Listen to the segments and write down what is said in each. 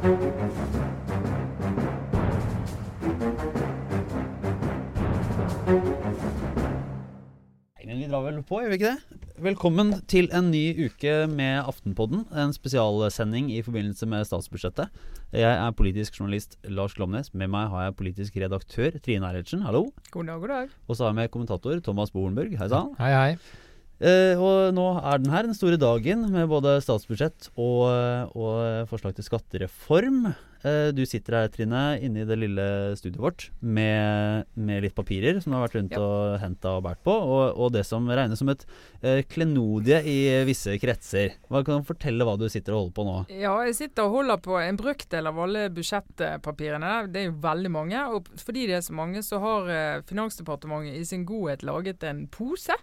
Vi drar vel på, gjør vi ikke det? Velkommen til en ny uke med Aftenpodden. En spesialsending i forbindelse med statsbudsjettet. Jeg er politisk journalist Lars Glomnes. Med meg har jeg politisk redaktør Trine Eilertsen. Hallo. God dag, god dag. Og så har jeg med kommentator Thomas Bohlenburg. Hei sann. Hei, hei. Eh, og nå er den her, den store dagen med både statsbudsjett og, og forslag til skattereform. Eh, du sitter her, Trine, inne i det lille studioet vårt med, med litt papirer som du har vært rundt Ja. og henta og båret på, og, og det som regnes som et eh, klenodie i visse kretser. Hva Kan du fortelle hva du sitter og holder på nå? Ja, jeg sitter og holder på en brøkdel av alle budsjettpapirene. Det er jo veldig mange. Og fordi det er så mange, så har eh, Finansdepartementet i sin godhet laget en pose.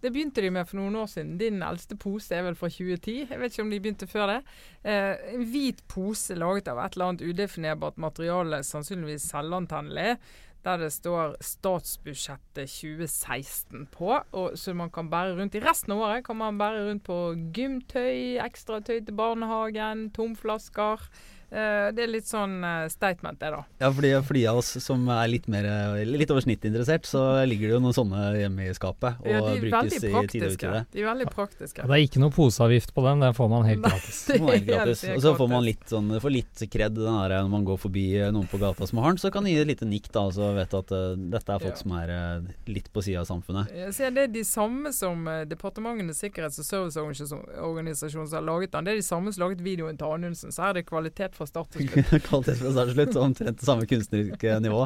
Det begynte de med for noen år siden. Din eldste pose er vel fra 2010. Jeg vet ikke om de begynte før det. Eh, en hvit pose laget av et eller annet udefinerbart materiale, sannsynligvis selvantennelig. Der det står 'statsbudsjettet 2016' på. Og, så man kan bære rundt. I resten av året kan man bære rundt på gymtøy, ekstratøy til barnehagen, tomflasker. Eh, det er litt sånn eh, statement, det, da. Ja, fordi For de av oss som er litt, mer, litt over snittet interessert, så ligger det jo noen sånne hjemme i skapet og Ja, de brukes i tide og utide. De er veldig praktiske. Ja, det er ikke noe poseavgift på den, den får man helt gratis. Det helt- gratis. Og så får man litt sånn får litt kred den der, når man går forbi eh, noen på gata som har den. Så kan de gi et lite nikk, da, så vet du at uh, dette er folk Ja. som er uh, litt på sida av samfunnet. Jeg ser det er de samme som uh, Departementenes sikkerhets- og serviceorganisasjon som har laget den. Det er de samme som laget videoen til Anundsen. Så her er det kvalitet fra start til slutt. Kvalitet fra start til slutt, omtrent det samme kunstneriske nivå.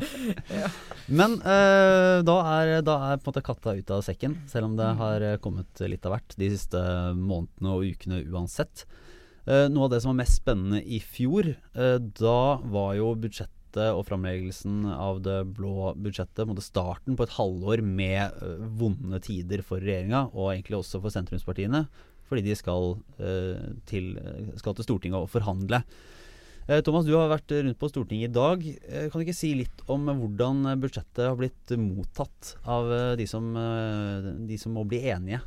Ja. Men uh, da, er, da er på en måte katta ut av sekken, selv om det Mm. har eh, kommet litt av hvert de siste månedene og ukene uansett. Uh, noe av det som var mest spennende i fjor, uh, da var jo budsjettet og framleggelsen av det blå budsjettet på starten på et halvår med vonde tider for regjeringa, og egentlig også for sentrumspartiene, fordi de skal, uh, til, skal til Stortinget og forhandle. Eh, Thomas, du har vært rundt på Stortinget i dag. Eh, Kan du ikke si litt om hvordan budsjettet har blitt mottatt av eh, de som, de som må bli enige?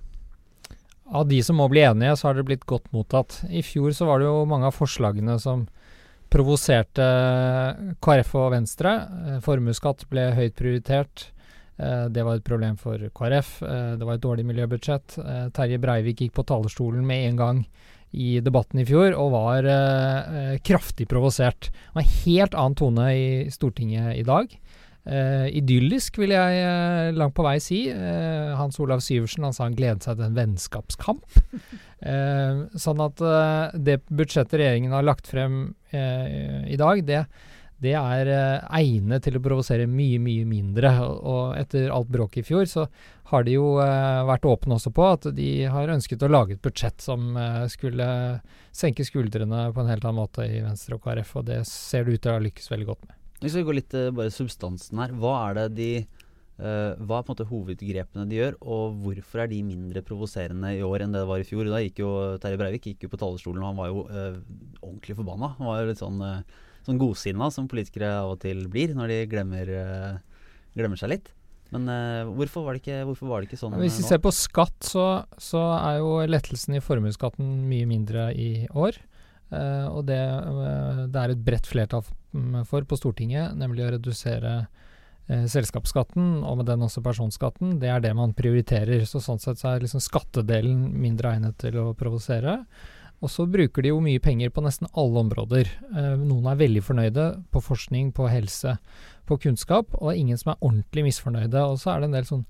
Av de som må bli enige, så har det blitt godt mottatt. I fjor så var det jo mange av forslagene som provoserte KrF og Venstre. Formuesskatt ble høyt prioritert. Eh, Det var et problem for KrF. Eh, Det var et dårlig miljøbudsjett. Eh, Terje Breivik gikk på talerstolen med en gang i debatten i fjor og var kraftig provosert. Det var en helt annen tone i Stortinget i dag. Idyllisk, vil jeg langt på vei si. Hans Olav Syversen han sa han gledet seg til en vennskapskamp. Sånn at det budsjettet regjeringen har lagt frem i dag, det, det er eh, egnet til å provosere mye, mye mindre. Og, etter alt bråket i fjor, så har de jo eh, vært åpne også på at de har ønsket å lage et budsjett som eh, skulle senke skuldrene på en helt annen måte i Venstre og KrF, og det ser det ut til å ha lykkes veldig godt med. Vi går litt eh, bare substansen her. Hva er det de Hva er på en måte hovedgrepene de gjør, og hvorfor er de mindre provoserende i år enn det det var i fjor? Da gikk jo Terje Breivik gikk jo på talerstolen, og han var jo ordentlig forbanna. Han var jo litt sånn, sånn godsinna som politikere av og til blir når de glemmer, eh, glemmer seg litt. Men uh, hvorfor, var det ikke, hvorfor var det ikke sånn Hvis vi eh, ser på skatt, så, så er jo lettelsen i formuesskatten mye mindre i år. Uh, og det, uh, det er et bredt flertall for på Stortinget, nemlig å redusere selskapsskatten, og med den også personskatten. Det er det man prioriterer. Så sånn sett så er liksom skattedelen mindre egnet til å provosere. Og så bruker de jo mye penger på nesten alle områder. Eh, noen er veldig fornøyde på forskning, på helse, på kunnskap, og det er ingen som er ordentlig misfornøyde. Og så er det en del sånn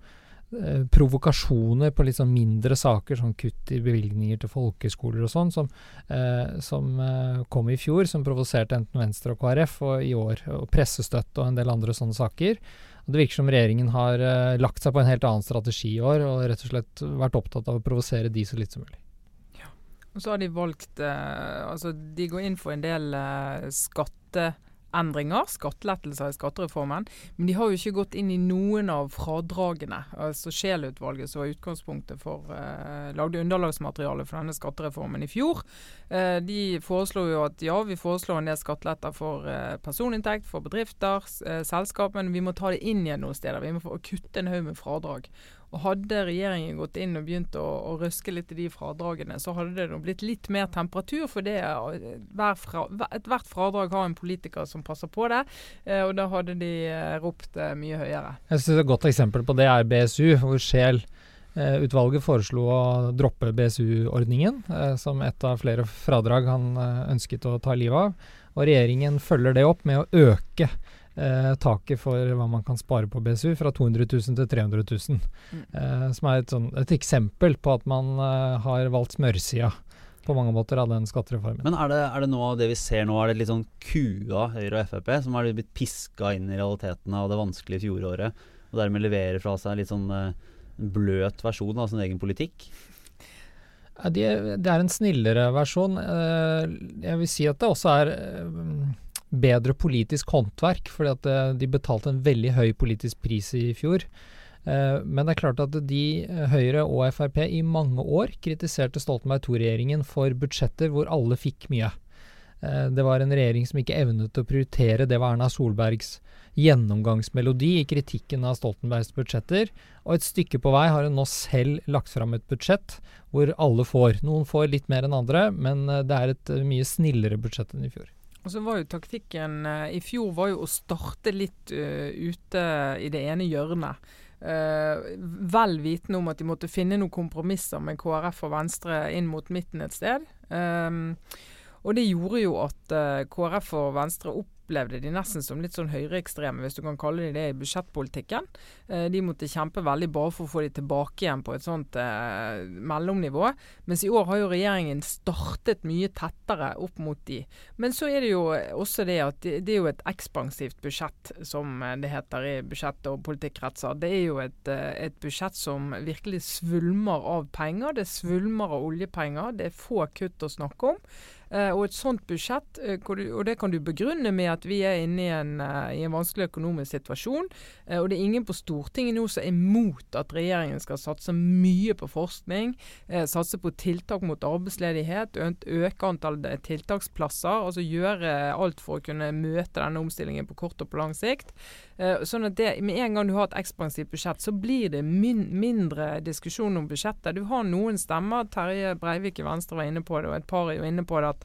eh, provokasjoner på litt sånn mindre saker, sånn kutt i bevilgninger til folkeskoler og sånn, som, eh, som eh, kom i fjor, som provoserte enten Venstre og KrF, og i år og pressestøtte og en del andre sånne saker. Det virker som regjeringen har eh, lagt seg på en helt annen strategi i år, og rett og slett vært opptatt av å provosere de så litt som mulig. Og så har de valgt eh, Altså, de går inn for en del eh, skatteendringer, skattelettelser i skattereformen. Men de har jo ikke gått inn i noen av fradragene. Altså Scheel-utvalget, som var utgangspunktet for eh, Lagde underlagsmateriale for denne skattereformen i fjor. Eh, de foreslo jo at ja, vi foreslår en del skatteletter for eh, personinntekt, for bedrifter, eh, selskap, men vi må ta det inn igjen noen steder. Vi må få kutte en haug med fradrag. Og Hadde regjeringen gått inn og begynt å, å røske litt i de fradragene, så hadde det blitt litt mer temperatur. For det, hver fra, ethvert fradrag har en politiker som passer på det, eh, og da hadde de eh, ropt eh, mye høyere. Jeg synes Et godt eksempel på det er BSU, hvor Scheel Utvalget foreslo å droppe BSU-ordningen som et av flere fradrag han ønsket å ta livet av. Og regjeringen følger det opp med å øke eh, taket for hva man kan spare på BSU fra 200 000 til 300 000. Mm. Eh, som er et, sånn, et, eksempel på at man eh, har valgt smørsida på mange måter av den skattereformen. Men er det, er det nå det vi ser nå, er det litt sånn kua Høyre og Frp som har blitt piska inn i realitetene av det vanskelige fjoråret, og dermed leverer fra seg litt sånn eh, bløt versjon av sin egen politikk? Det er en snillere versjon. Eh, jeg vil si at det også er eh, bedre politisk håndverk, fordi at eh, de betalte en veldig høy politisk pris i fjor. Eh, men det er klart at de, eh, Høyre og Frp, i mange år kritiserte Stoltenberg II-regjeringen for budsjetter hvor alle fikk mye. Det var en regjering som ikke evnet å prioritere. Det var Erna Solbergs gjennomgangsmelodi i kritikken av Stoltenbergs budsjetter. Og et stykke på vei har hun nå selv lagt fram et budsjett hvor alle får. Noen får litt mer enn andre, men det er et mye snillere budsjett enn i fjor. Og så var jo taktikken uh, i fjor var jo å starte litt uh, ute i det ene hjørnet. Uh, vel vitende om at de måtte finne noen kompromisser med KrF og Venstre inn mot midten et sted. Um, og det gjorde jo at KrF og Venstre opp opplevde de nesten som litt sånn høyreekstreme, hvis du kan kalle de det i budsjettpolitikken. Eh, de måtte kjempe veldig bare for å få de tilbake igjen på et sånt eh, mellomnivå. Mens i år har jo regjeringen startet mye tettere opp mot de. Men så er det jo også det at det, det er jo et ekspansivt budsjett, som det heter i budsjett- og politikkretser. Det er jo et, eh, et budsjett som virkelig svulmer av penger. Det svulmer av oljepenger. Det er få kutt å snakke om. Uh, og et sånt budsjett, uh, og det kan du begrunne med at vi er inne i en, uh, i en vanskelig økonomisk situasjon. og det er ingen på Stortinget nå som er imot at regjeringen skal satse mye på forskning, satse på tiltak mot arbeidsledighet, øke antall tiltaksplasser. Altså gjøre alt for å kunne møte denne omstillingen på kort og på lang sikt. sånn at det, Med en gang du har et ekspansivt budsjett, så blir det min, mindre diskusjon om budsjettet. Du har noen stemmer. Terje Breivik i Venstre var inne på det, og et par er jo inne på det.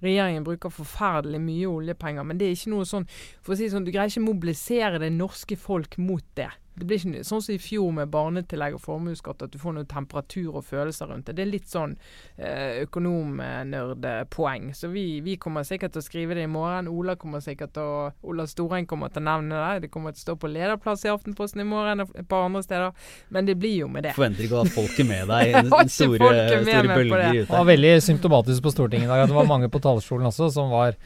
Regjeringen bruker forferdelig mye oljepenger. Men det er ikke noe sånn For å si sånn, du greier ikke mobilisere det norske folk mot det. Det blir ikke sånn som i fjor med barnetillegg og formuesskatt, at du får noe temperatur og følelser rundt det. Det er litt sånn eh, økonomnerdpoeng. Så vi, vi, kommer sikkert til å skrive det i morgen. Ola kommer sikkert til å Ola Storeng kommer til å nevne det. Det kommer til å stå på lederplass i Aftenposten i morgen og et par andre steder. Men det blir jo med det. Forventer ikke å ha folket med deg i store, store bølger ute. Det var veldig symptomatisk på Stortinget i dag at det var mange på talerstolen også som var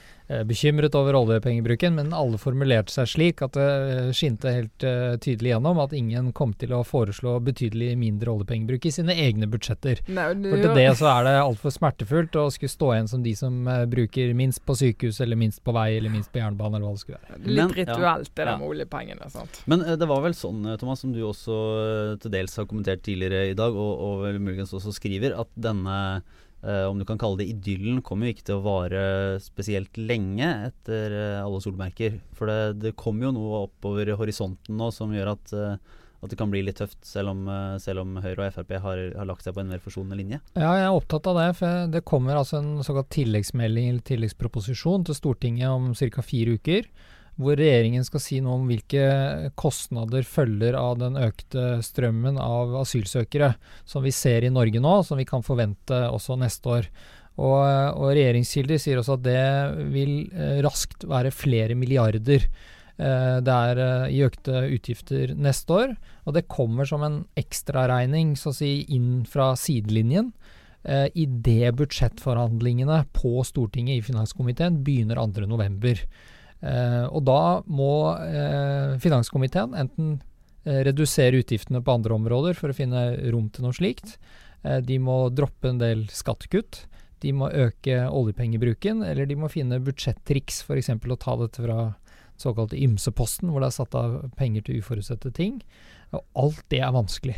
bekymret over oljepengebruken, men alle formulerte seg slik at det eh, skinte helt uh, tydelig gjennom at ingen kom til å foreslå betydelig mindre oljepengebruk i sine egne budsjetter. Nei, For til det så er det altfor smertefullt å skulle stå igjen som de som bruker minst på sykehus, eller minst på vei, eller minst på jernbane, eller hva det skulle være. Litt rituelt, det der med oljepengene. sant? Men det var vel sånn, Thomas, som du også til dels har kommentert tidligere i dag, og, og vel muligens også skriver, at denne Uh, om du kan kalle det idyllen, kommer jo ikke til å vare spesielt lenge etter uh, alle solmerker. For det, det kommer jo noe oppover horisonten nå som gjør at, uh, at det kan bli litt tøft, selv om, selv om Høyre og Frp har, har, lagt seg på en mer forsonende linje. Ja, jeg er opptatt av det. For det kommer altså en såkalt tilleggsmelding eller tilleggsproposisjon til Stortinget om ca. fire uker hvor regjeringen skal si noe om hvilke kostnader følger av den økte strømmen av asylsøkere som vi ser i Norge nå, som vi kan forvente også neste år. Og, og regjeringskilder sier også at det vil eh, raskt være flere milliarder eh, det er eh, i økte utgifter neste år. Og det kommer som en ekstraregning si, inn fra sidelinjen eh, idet budsjettforhandlingene på Stortinget i finanskomiteen begynner 2.11. Eh, og da må eh, finanskomiteen enten eh, redusere utgiftene på andre områder for å finne rom til noe slikt. de må droppe en del skattekutt. De må øke oljepengebruken, eller de må finne budsjettriks, f.eks. å ta dette fra såkalte ymseposten, hvor det er satt av penger til uforutsette ting. Og alt det er vanskelig.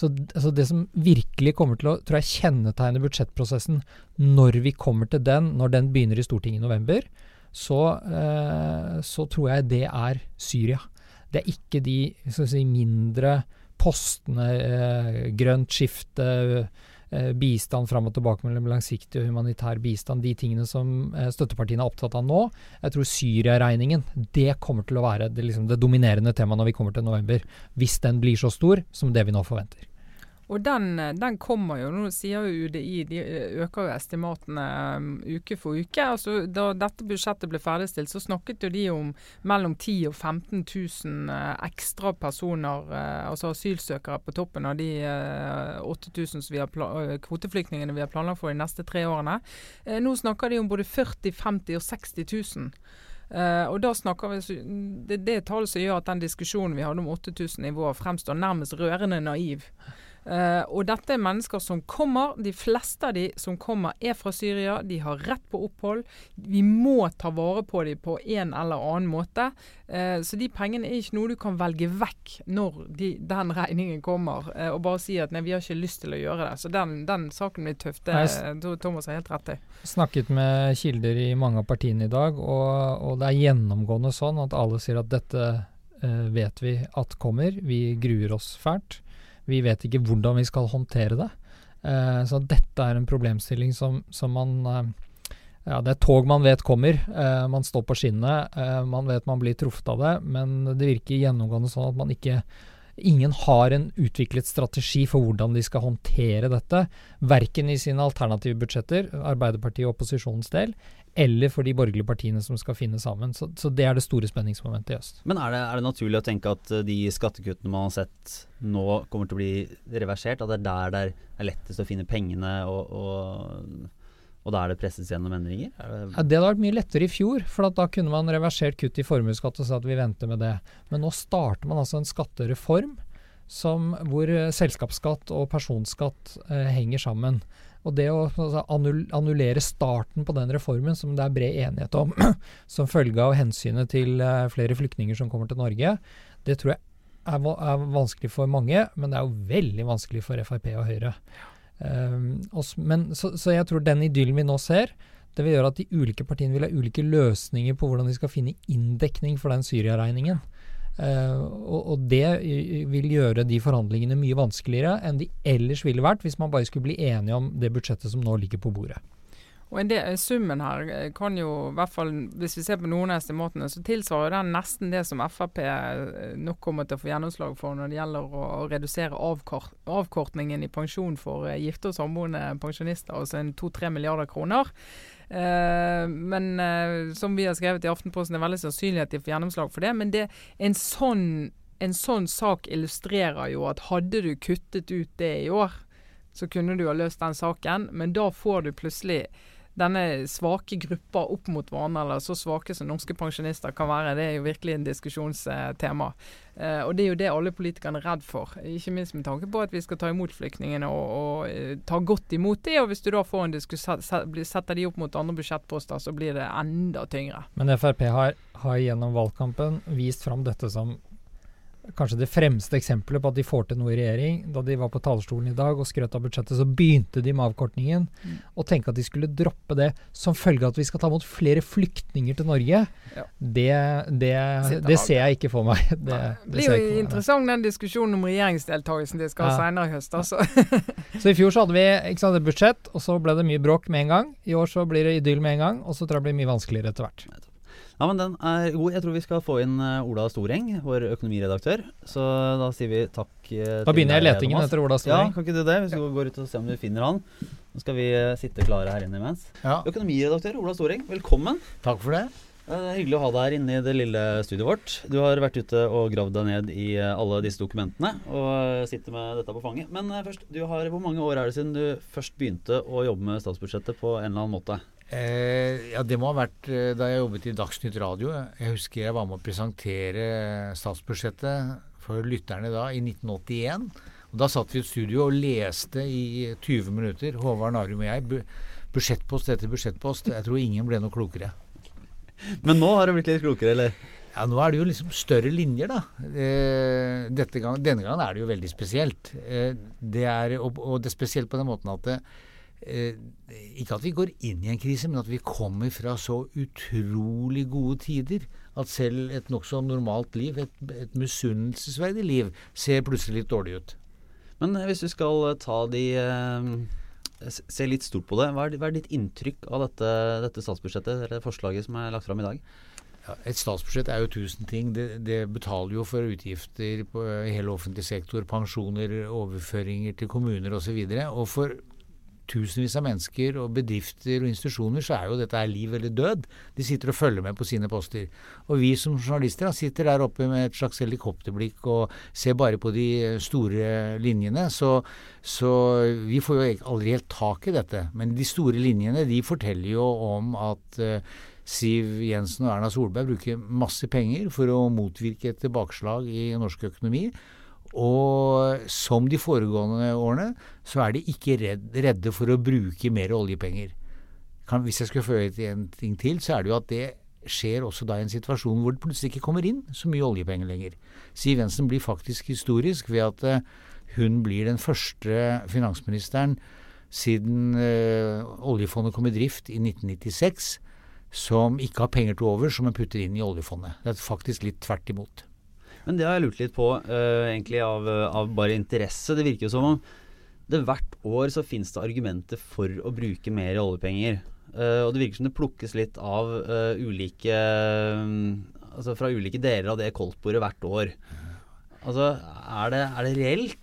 Så altså det som virkelig kommer til å tror jeg, kjennetegne budsjettprosessen når vi kommer til den, når den begynner i Stortinget i november, så, eh, så tror jeg det er Syria. Det er ikke de si, mindre postene eh, grønt skifte, eh, bistand fram og tilbake mellom langsiktig og humanitær bistand, de tingene som støttepartiene er opptatt av nå. Jeg tror Syria-regningen det kommer til å være det, liksom det dominerende temaet når vi kommer til november. Hvis den blir så stor som det vi nå forventer. Og den, den, kommer jo. Nå sier jo UDI de øker jo estimatene um, uke for uke. Altså, da dette budsjettet ble ferdigstilt, så snakket jo de om mellom 10 og 15 000 uh, ekstra personer, uh, altså asylsøkere, på toppen av de uh, 8000 uh, kvoteflyktningene vi har planlagt for de neste tre årene. Uh, nå snakker de om både 40 50 og 60 000. Uh, og da snakker vi, Det er det tallet som gjør at den diskusjonen vi hadde om 8000 nivåer fremstår nærmest rørende naiv. Uh, og dette er mennesker som kommer. De fleste av de som kommer er fra Syria. De har rett på opphold. Vi må ta vare på dem på en eller annen måte. Uh, så de pengene er ikke noe du kan velge vekk når de, den regningen kommer, uh, og bare si at nei, vi har ikke lyst til å gjøre det. Så den, den saken blir tøff. Det Thomas har helt rett i. Snakket med kilder i mange av partiene i dag, og, og det er gjennomgående sånn at alle sier at dette vet vi at kommer. Vi gruer oss fælt. Vi vet ikke hvordan vi skal håndtere det. Eh, så dette er en problemstilling som, som man eh, ja, Det er tog man vet kommer. Eh, man står på skinnet. Eh, man vet man blir truffet av det, men det virker gjennomgående sånn at man ikke Ingen har en utviklet strategi for hvordan de skal håndtere dette. Verken i sine alternative budsjetter, Arbeiderpartiet og opposisjonens del, eller for de borgerlige partiene som skal finne sammen. Så, så det er det store spenningsmomentet i øst. Men er det, er det, naturlig å tenke at eh, de skattekuttene man har sett nå kommer til å bli reversert? At det er der det er lettest å finne pengene, og, og, og da er det presses gjennom endringer? Det, ja, det hadde vært mye lettere i fjor, for da kunne man reversert kutt i formuesskatt og sagt at vi venter med det. Men nå starter man altså en skattereform som, hvor selskapsskatt og personskatt eh, henger sammen. Og det å altså, annullere starten på den reformen, som det er bred enighet om, som følge av hensynet til uh, flere flyktninger som kommer til Norge, det tror jeg er, er, vanskelig for mange, men det er jo veldig vanskelig for Frp og Høyre. Um, også, men, så, så, jeg tror den idyllen vi nå ser, det vil gjøre at de ulike partiene vil ha ulike løsninger på hvordan de skal finne inndekning for den Syria-regningen. Uh, og, det vil gjøre de forhandlingene mye vanskeligere enn de ellers ville vært hvis man bare skulle bli enige om det budsjettet som nå ligger på bordet. Og del, Summen her eh, kan jo, i hvert fall hvis vi ser på noen av estimatene, så tilsvarer den nesten det som Frp eh, nok kommer til å få gjennomslag for når det gjelder å, redusere avkort, avkortningen i pensjon for gifte og samboende pensjonister, altså en to-tre milliarder kroner. Uh, men uh, som vi har skrevet i Aftenposten, det er veldig sannsynlig at de får gjennomslag for det. Men det, en, sånn, en sånn sak illustrerer jo at hadde du kuttet ut det i år, så kunne du ha løst den saken. Men da får du plutselig denne svake gruppa opp mot hverandre, eller så svake som norske pensjonister kan være, det er jo virkelig en diskusjonstema. Eh, og det er jo det alle politikerne er redd for. Ikke minst med tanke på at vi skal ta imot flyktningene og, og uh, ta godt imot dem. Og hvis du da får en setter de opp mot andre budsjettposter, så blir det enda tyngre. Men Frp har, har gjennom valgkampen vist fram dette som kanskje det fremste eksempelet på at de får til noe i regjering. Da de var på talerstolen i dag og skrøt av budsjettet, så begynte de med avkortningen. Mm. Og tenke at de skulle droppe det som følge av at vi skal ta imot flere flyktninger til Norge, ja. det, det, det, ser jeg ikke for meg. Det, det blir jo interessant den diskusjonen om regjeringsdeltakelsen de skal ha ja. senere i høst. Altså. så i fjor så hadde vi ikke sant, et budsjett, og så ble det mye bråk med en gang. I år så blir det idyll med en gang, og så tror jeg det blir mye vanskeligere etter hvert. Ja, men den er god. Jeg tror vi skal få inn eh, Ola Storeng, vår økonomiredaktør. Så da sier vi takk uh, Da begynner jeg letingen etter Ola Storeng. Ja, kan ikke du det? Vi skal gå ut og se om vi finner han. Nå skal vi uh, sitte klare her inne imens. Ja. Økonomiredaktør Ola Storeng, velkommen. Takk for det. Det er hyggelig å ha deg her inne i det lille studioet vårt. Du har vært ute og gravd deg ned i alle disse dokumentene og sitter med dette på fanget. Men først, har, hvor mange år er det siden du først begynte å jobbe med statsbudsjettet på en eller annen måte? Eh, ja, Det må ha vært eh, da jeg jobbet i Dagsnytt radio. Jeg husker jeg var med å presentere statsbudsjettet for lytterne da, i 1981. Og Da satt vi i et studio og leste i 20 minutter, Håvard Narum og jeg, budsjettpost etter budsjettpost. Jeg tror ingen ble noe klokere. Men nå har du blitt litt klokere, eller? Ja, Nå er det jo liksom større linjer, da. Eh, gang, denne gangen er det jo veldig spesielt. Eh, det er, og, og, det er spesielt på den måten at det, eh, Ikke at vi går inn i en krise, men at vi kommer fra så utrolig gode tider at selv et nokså normalt liv, et, et misunnelsesverdig liv, ser plutselig litt dårlig ut. Men hvis vi skal ta de Se litt stort på det. Hva er, hva er ditt inntrykk av dette, dette statsbudsjettet, eller forslaget som er lagt fram i dag? Ja, et statsbudsjett er jo tusen ting. Det, det betaler jo for utgifter på hele offentlig sektor. Pensjoner, overføringer til kommuner osv. Og, så og for tusenvis av mennesker og bedrifter og institusjoner, så er jo dette liv eller død. De sitter og følger med på sine poster. Og vi som journalister sitter der oppe med et slags helikopterblikk og ser bare på de store linjene. Så, så vi får jo aldri helt tak i dette. Men de store linjene de forteller jo om at uh, Siv Jensen og Erna Solberg bruker masse penger for å motvirke et tilbakeslag i norsk økonomi. Og som de foregående årene, så er de ikke redde for å bruke mer oljepenger. Kan, hvis jeg skulle føye til en ting til, så er det jo at det skjer også da i en situasjon hvor det plutselig ikke kommer inn så mye oljepenger lenger. Siv Jensen blir faktisk historisk ved at uh, hun blir den første finansministeren siden uh, oljefondet kom i drift i 1996 som ikke har penger til over som hun putter inn i oljefondet. Det er faktisk litt tvert imot. Men det har jeg lurt litt på, uh, egentlig av, av, bare interesse. Det virker jo som om det hvert år så finnes det argumenter for å bruke mer oljepenger. Uh, og det virker som det plukkes litt av uh, ulike Altså fra ulike deler av det koldtbordet hvert år. Altså, er det, er det reelt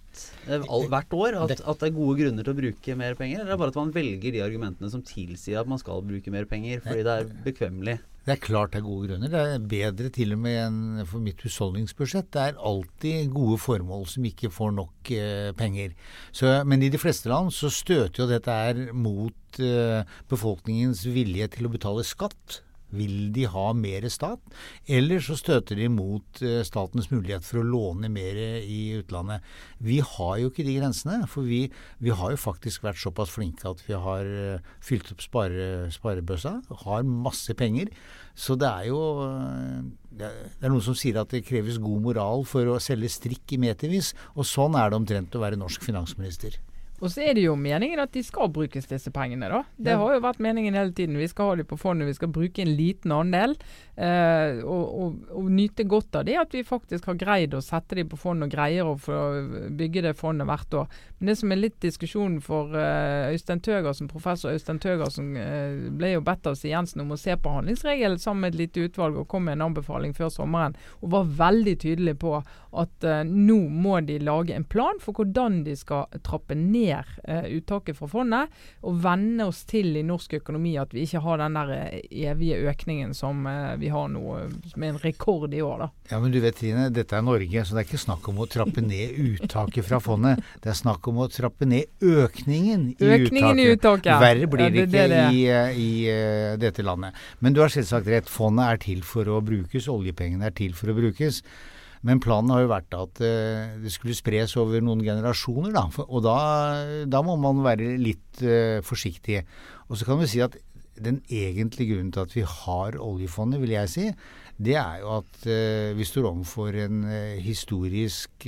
all, hvert år at, at, det er gode grunner til å bruke mer penger? Eller er det bare at man velger de argumentene som tilsier at man skal bruke mer penger fordi det er bekvemmelig? Det er klart det er gode grunner. Det er bedre til og med enn for mitt husholdningsbudsjett. Det er alltid gode formål som ikke får nok eh, penger. Så, men i de fleste land så støter jo dette her mot eh, befolkningens vilje til å betale skatt. Vil de ha mer stat, eller så støter de mot uh, statens mulighet for å låne mer i utlandet. Vi har jo ikke de grensene, for vi, vi har jo faktisk vært såpass flinke at vi har uh, fylt opp spare, sparebøssa, har masse penger. Så det er jo uh, det er noen som sier at det kreves god moral for å selge strikk i metervis, og sånn er det omtrent å være norsk finansminister. Og så er det jo meningen at de skal brukes, disse pengene. da. Det har jo vært meningen hele tiden. Vi skal ha dem på fondet, vi skal bruke en liten andel. Eh, og, og, og, nyte godt av det at vi faktisk har greid å sette dem på fond og greier å få bygge det fondet hvert år. Men det som er litt diskusjonen for eh, Øystein Tøgersen, professor Øystein Tøgersen eh, ble jo bedt av Siv Jensen om å se på handlingsregelen sammen med et lite utvalg og kom med en anbefaling før sommeren. Og var veldig tydelig på at uh, nå må de lage en plan for hvordan de skal trappe ned uttaket fra fondet. Og venne oss til i norsk økonomi at vi ikke har den der evige økningen som vi har nå, med en rekord i år. da. Ja, men du vet Trine, dette er Norge, så det er ikke snakk om å trappe ned uttaket fra fondet. Det er snakk om å trappe ned økningen i økningen uttaket. I uttaket. Verre blir det, ikke det, det. I, eh, i uh, dette landet. Men du har selvsagt rett. Fondet er til for å brukes. Oljepengene er til for å brukes. Men planen har jo vært at uh, det skulle spres over noen generasjoner. Da. og da, da, må man være litt uh, forsiktig. Og så kan vi si at den egentlige grunnen til at vi har oljefondet, vil jeg si, det er jo at uh, vi står overfor en historisk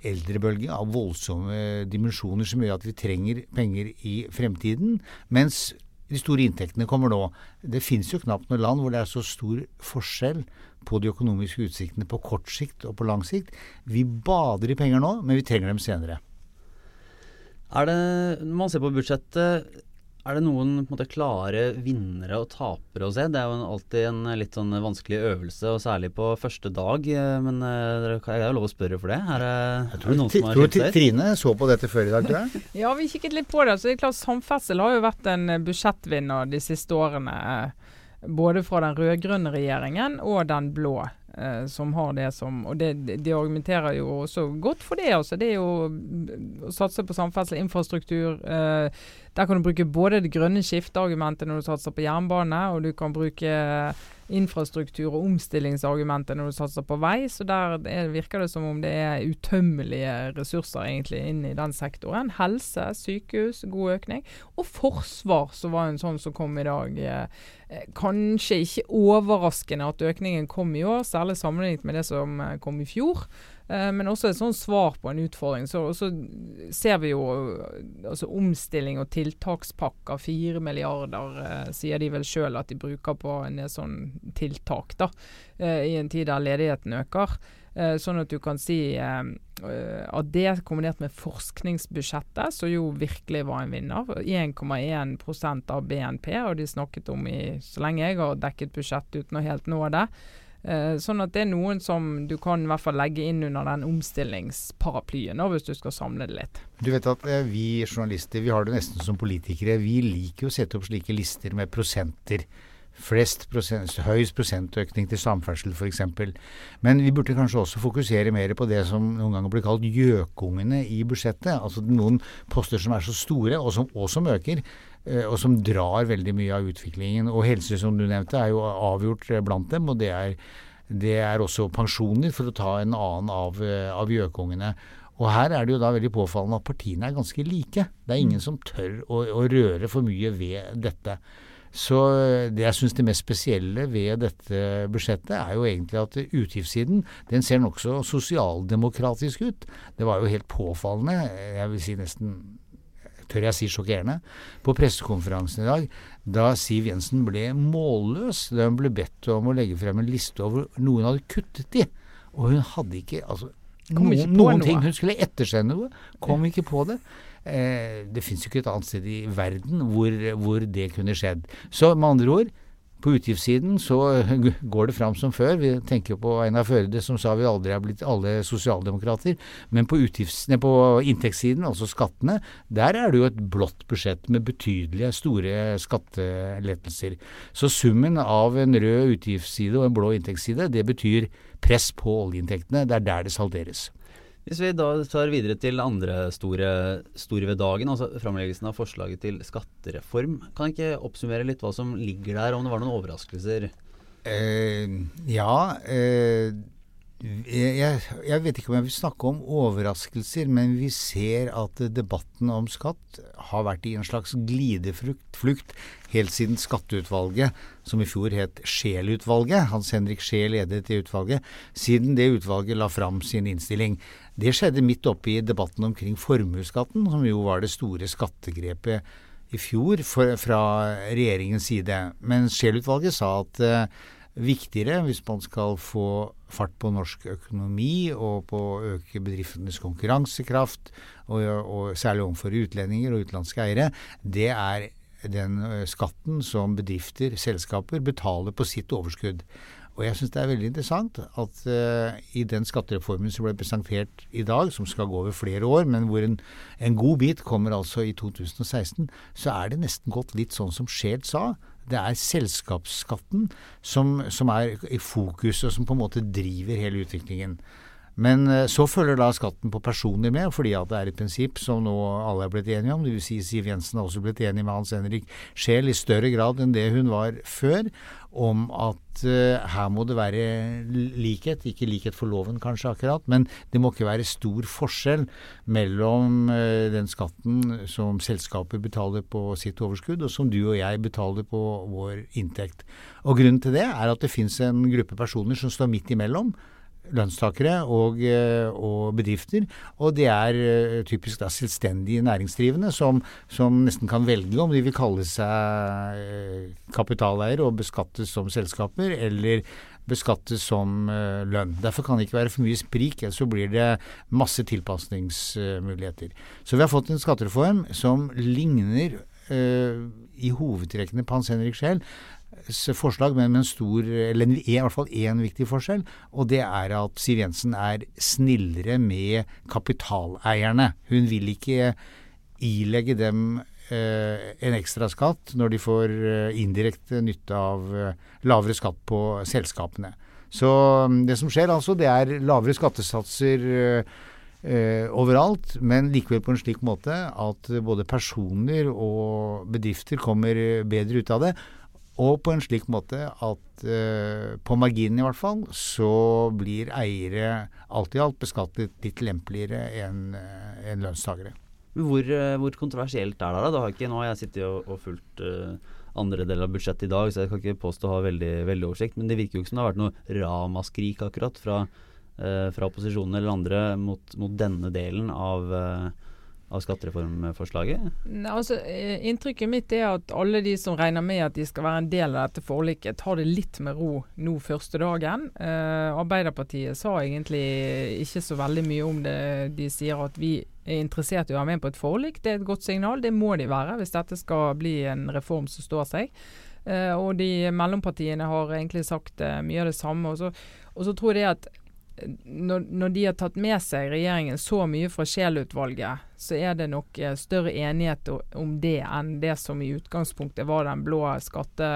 eldrebølge av voldsomme dimensjoner som gjør at vi trenger penger i fremtiden. Mens de store inntektene kommer nå. Det finnes jo knapt noe land hvor det er så stor forskjell på de økonomiske utsiktene på kort sikt og på lang sikt. Vi bader i penger nå, men vi trenger dem senere. Er det, Når man ser på budsjettet, er det noen på en måte, klare vinnere og tapere å se? Det er jo alltid en litt sånn vanskelig øvelse, og særlig på første dag. Eh, men jeg har er jo lov å spørre for det. Er, jeg tror, noen som har tror Trine så på dette før i dag, tror jeg. ja, vi kikket litt på det. Så det er klart Samferdsel har jo vært en budsjettvinner de siste årene. Både fra den rød-grønne regjeringen og den blå eh, som har det som Og det, de argumenterer jo også godt for det. altså. Det er jo å satse på samferdsel, infrastruktur. Eh, der kan du bruke både det grønne skifteargumentet når du satser på jernbane, og du kan bruke infrastruktur og omstillingsargumenter når du satser på vei. Så der er, virker det som om det er utømmelige ressurser egentlig inn i den sektoren. Helse, sykehus, god økning. Og forsvar, som var en sånn som kom i dag. Eh, kanskje ikke overraskende at økningen kom i år, særlig sammenlignet med det som eh, kom i fjor. Eh, men også et sånn svar på en utfordring. Så, så ser vi jo altså omstilling og tiltakspakker. Fire milliarder eh, sier de vel sjøl at de bruker på en del sånn tiltak, da. Eh, I en tid der ledigheten øker. Eh, sånn at du kan si eh, at det kombinert med forskningsbudsjettet, som jo virkelig var en vinner, 1,1% av BNP, og de snakket om i så lenge jeg har dekket budsjett uten å helt nå det. Eh, sånn at det er noen som du kan i hvert fall legge inn under den omstillingsparaplyen, hvis du skal samle det litt. Du vet at eh, vi journalister, vi har det nesten som politikere. Vi liker jo å sette opp slike lister med prosenter. Flest prosent, høyest prosentøkning til samferdsel f.eks. Men vi burde kanskje også fokusere mer på det som noen ganger blir kalt gjøkungene i budsjettet. Altså noen poster som er så store, og som, og som øker. Eh, og som drar veldig mye av utviklingen. Og helse, som du nevnte, er jo avgjort eh, blant dem. Og det er, det er også pensjoner, for å ta en annen av, eh, av gjøkungene. Og her er det jo da veldig påfallende at partiene er ganske like. Det er ingen mm. som tør å, å røre for mye ved dette. Så det jeg syns det mest spesielle ved dette budsjettet, er jo egentlig at utgiftssiden den ser nokså sosialdemokratisk ut. Det var jo helt påfallende, jeg vil si nesten tør jeg si sjokkerende, på pressekonferansen i dag, da Siv Jensen ble målløs da hun ble bedt om å legge frem en liste over noe hun hadde kuttet i. Og hun hadde ikke altså, noen, ikke noen ting. Hun skulle ettersende noe, kom ikke på det. Eh, det fins jo ikke et annet sted i verden hvor, hvor det kunne skjedd. Så med andre ord, på utgiftssiden så går det fram som før. Vi tenker på Einar Førde som sa vi aldri er blitt alle sosialdemokrater. Men på, på inntektssiden, altså skattene, der er det jo et blått budsjett med betydelige, store skattelettelser. Så summen av en rød utgiftsside og en blå inntektsside, det betyr press på oljeinntektene. Det er der det salderes. Hvis vi da tar videre til andre store, store ved dagen, altså framleggelsen av forslaget til skattereform. Kan jeg ikke oppsummere litt hva som ligger der, om det var noen overraskelser? Eh, ja. Eh, jeg, jeg, vet ikke om jeg vil snakke om overraskelser, men vi ser at debatten om skatt har vært i en slags glideflukt helt siden Skatteutvalget, som i fjor het Scheel-utvalget, Hans Henrik Scheel ledet det utvalget, siden det utvalget la fram sin innstilling. Det skjedde midt oppe i debatten omkring formuesskatten, som jo var det store skattegrepet i fjor for, fra regjeringens side. Men Scheel-utvalget sa at eh, viktigere hvis man skal få fart på norsk økonomi og på å øke bedriftenes konkurransekraft, og, og særlig overfor utlendinger og utenlandske eiere, det er den eh, skatten som bedrifter, selskaper, betaler på sitt overskudd. Og jeg syns det er veldig interessant at uh, i den skattereformen som ble presentert i dag, som skal gå over flere år, men hvor en, en god bit kommer altså i 2016, så er det nesten gått litt sånn som Scheel sa. Det er selskapsskatten som, som er i fokus, og som på en måte driver hele utviklingen. Men uh, så følger da skatten på personlig med, fordi at det er et prinsipp som nå alle er blitt enige om. Vil si Siv Jensen har også blitt enig med Hans Henrik Scheel i større grad enn det hun var før om at uh, her må det være likhet. Ikke likhet for loven kanskje akkurat, men det må ikke være stor forskjell mellom uh, den skatten som selskaper betaler på sitt overskudd, og som du og jeg betaler på vår inntekt. Og Grunnen til det er at det fins en gruppe personer som står midt imellom lønnstakere og, eh, og, bedrifter. Og det er uh, typisk da selvstendige næringsdrivende som, som, nesten kan velge om de vil kalle seg uh, kapitaleier og beskattes som selskaper, eller beskattes som lønn. Derfor kan det ikke være for mye sprik, ellers så blir det masse tilpasningsmuligheter. Så vi har fått en skattereform som ligner i hovedtrekkene på Hans Henrik Scheel forslag, men med en stor, eller i hvert fall én viktig forskjell. Og det er at Siv Jensen er snillere med kapitaleierne. Hun vil ikke ilegge dem eh, en ekstra skatt når de får eh, indirekte nytte av eh, lavere skatt på selskapene. Så mm, det som skjer altså, det er lavere skattesatser eh, overalt, men likevel på en slik måte at både personer og bedrifter kommer bedre ut av det. Og på en slik måte at eh, på marginen i hvert fall, så blir eiere alt i alt beskattet litt lempeligere enn uh, en lønnstakere. Hvor, uh, hvor, kontroversielt er det? da? det har ikke, nå har jeg sittet og, og fulgt andre del av budsjettet i dag, så jeg kan ikke påstå å ha veldig, veldig oversikt. Men det virker jo ikke som det har vært noe ramaskrik akkurat fra uh, fra opposisjonen eller andre mot, mot denne delen av, eh, av skattereformforslaget? Altså, eh, inntrykket mitt er at alle de som regner med at de skal være en del av dette forliket, tar det litt med ro nå første dagen. Eh, Arbeiderpartiet sa egentlig ikke så veldig mye om det. De sier at vi er interessert i å være med på et forlik. Det er et godt signal. Det må de være hvis dette skal bli en reform som står seg. Eh, og de mellompartiene har egentlig sagt eh, mye av det samme. Og så, tror jeg at eh, når, når, de har tatt med seg regjeringen så mye fra Scheel-utvalget, så er det nok eh, større enighet om det enn det som i utgangspunktet var den blå skatte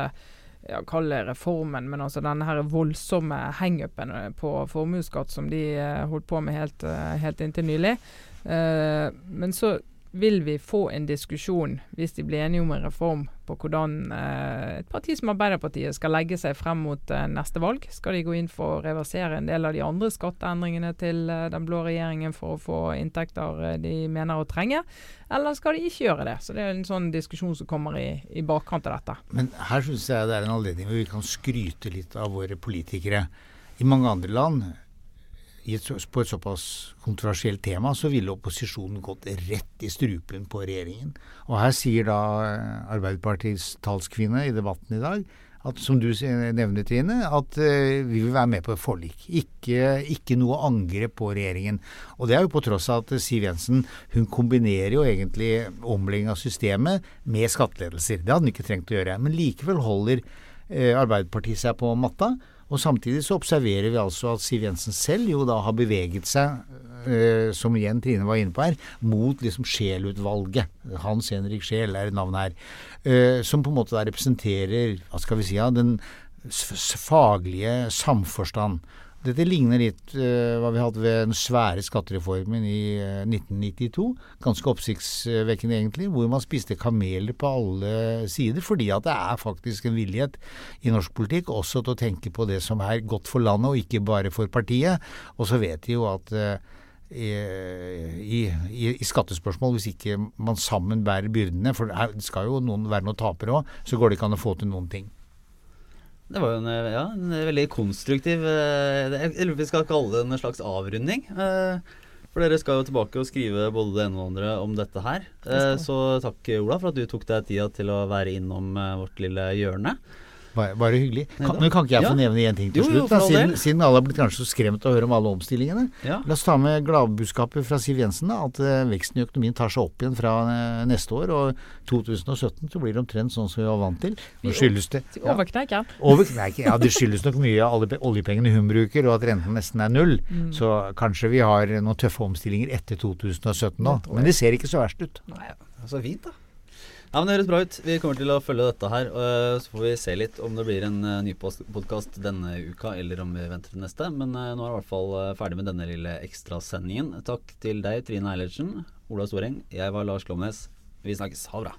ja, Kall det reformen, men altså denne her voldsomme hangupen eh, på formuesskatt som de eh, holdt på med helt, helt inntil nylig. Men så vil vi få en diskusjon, hvis de blir enige om en reform, på hvordan eh, et parti som Arbeiderpartiet skal legge seg frem mot eh, neste valg. Skal de gå inn for å reversere en del av de andre skatteendringene til eh, den blå regjeringen for å få inntekter eh, de mener å trenge, eller skal de ikke gjøre det? Så Det er en sånn diskusjon som kommer i, i bakkant av dette. Men her syns jeg det er en anledning hvor vi kan skryte litt av våre politikere. I mange andre land et, på et såpass kontroversielt tema, så ville opposisjonen gått rett i strupen på regjeringen. Og her sier da eh, Arbeiderpartiets talskvinne i debatten i dag at, som du nevner, Trine, at uh, vi vil være med på et forlik. Ikke, ikke, noe angrep på regjeringen. Og det er jo på tross av at Siv Jensen hun kombinerer jo egentlig omlegging av systemet med skattelettelser. Det hadde hun ikke trengt å gjøre. Men likevel holder uh, Arbeiderpartiet seg på matta og Samtidig så observerer vi altså at Siv Jensen selv jo da har beveget seg, eh, som igjen Trine var inne på her, mot liksom Scheel-utvalget. Hans Henrik Scheel er navnet her. Eh, som på en måte da representerer hva skal vi si, ja, den faglige samforstand. Dette ligner litt uh, hva vi hadde ved den svære skattereformen i uh, eh, 1992. Ganske oppsiktsvekkende, egentlig. Hvor man spiste kameler på alle sider. Fordi at det er faktisk en villighet i norsk politikk også til å tenke på det som er godt for landet, og ikke bare for partiet. Og så vet de jo at uh, i, i, i, skattespørsmål, hvis ikke man sammen bærer byrdene, for det skal jo noen være noen tapere òg, så går det ikke an å få til noen ting. Det var jo en, ja, en veldig konstruktiv eller Jeg lurer på vi skal kalle det en slags avrunding. Eh, for dere skal jo tilbake og skrive både det ene og andre om dette her. Eh, så takk, Ola, for at du tok deg tida til å være innom vårt lille hjørne. Bare, bare hyggelig. Kan, men kan ikke jeg få nevne én ting til jo, slutt? Jo, siden, siden, alle har blitt kanskje så skremt av å høre om alle omstillingene. Ja. La oss ta med gladbudskapet fra Siv Jensen. Da, at uh, veksten i økonomien tar seg opp igjen fra uh, neste år. Og 2017 så blir det omtrent sånn som vi var vant til. Nå skyldes det ja. Overkneik, ja. Overkneik, Ja, det skyldes nok mye av alle oljepengene hun bruker, og at renten nesten er null. Mm. Så kanskje vi har noen tøffe omstillinger etter 2017 nå. Men det ser ikke så verst ut. Nei, så fint da. Ja, men Det høres bra ut. Vi kommer til å følge dette her. Og så får vi se litt om det blir en uh, ny podkast denne uka, eller om vi venter til neste. Men uh, nå er vi i hvert fall uh, ferdig med denne lille ekstrasendingen. Takk til deg, Trine Eilertsen, Ola Storeng. Jeg var Lars Klomnes. Vi snakkes. Ha det bra.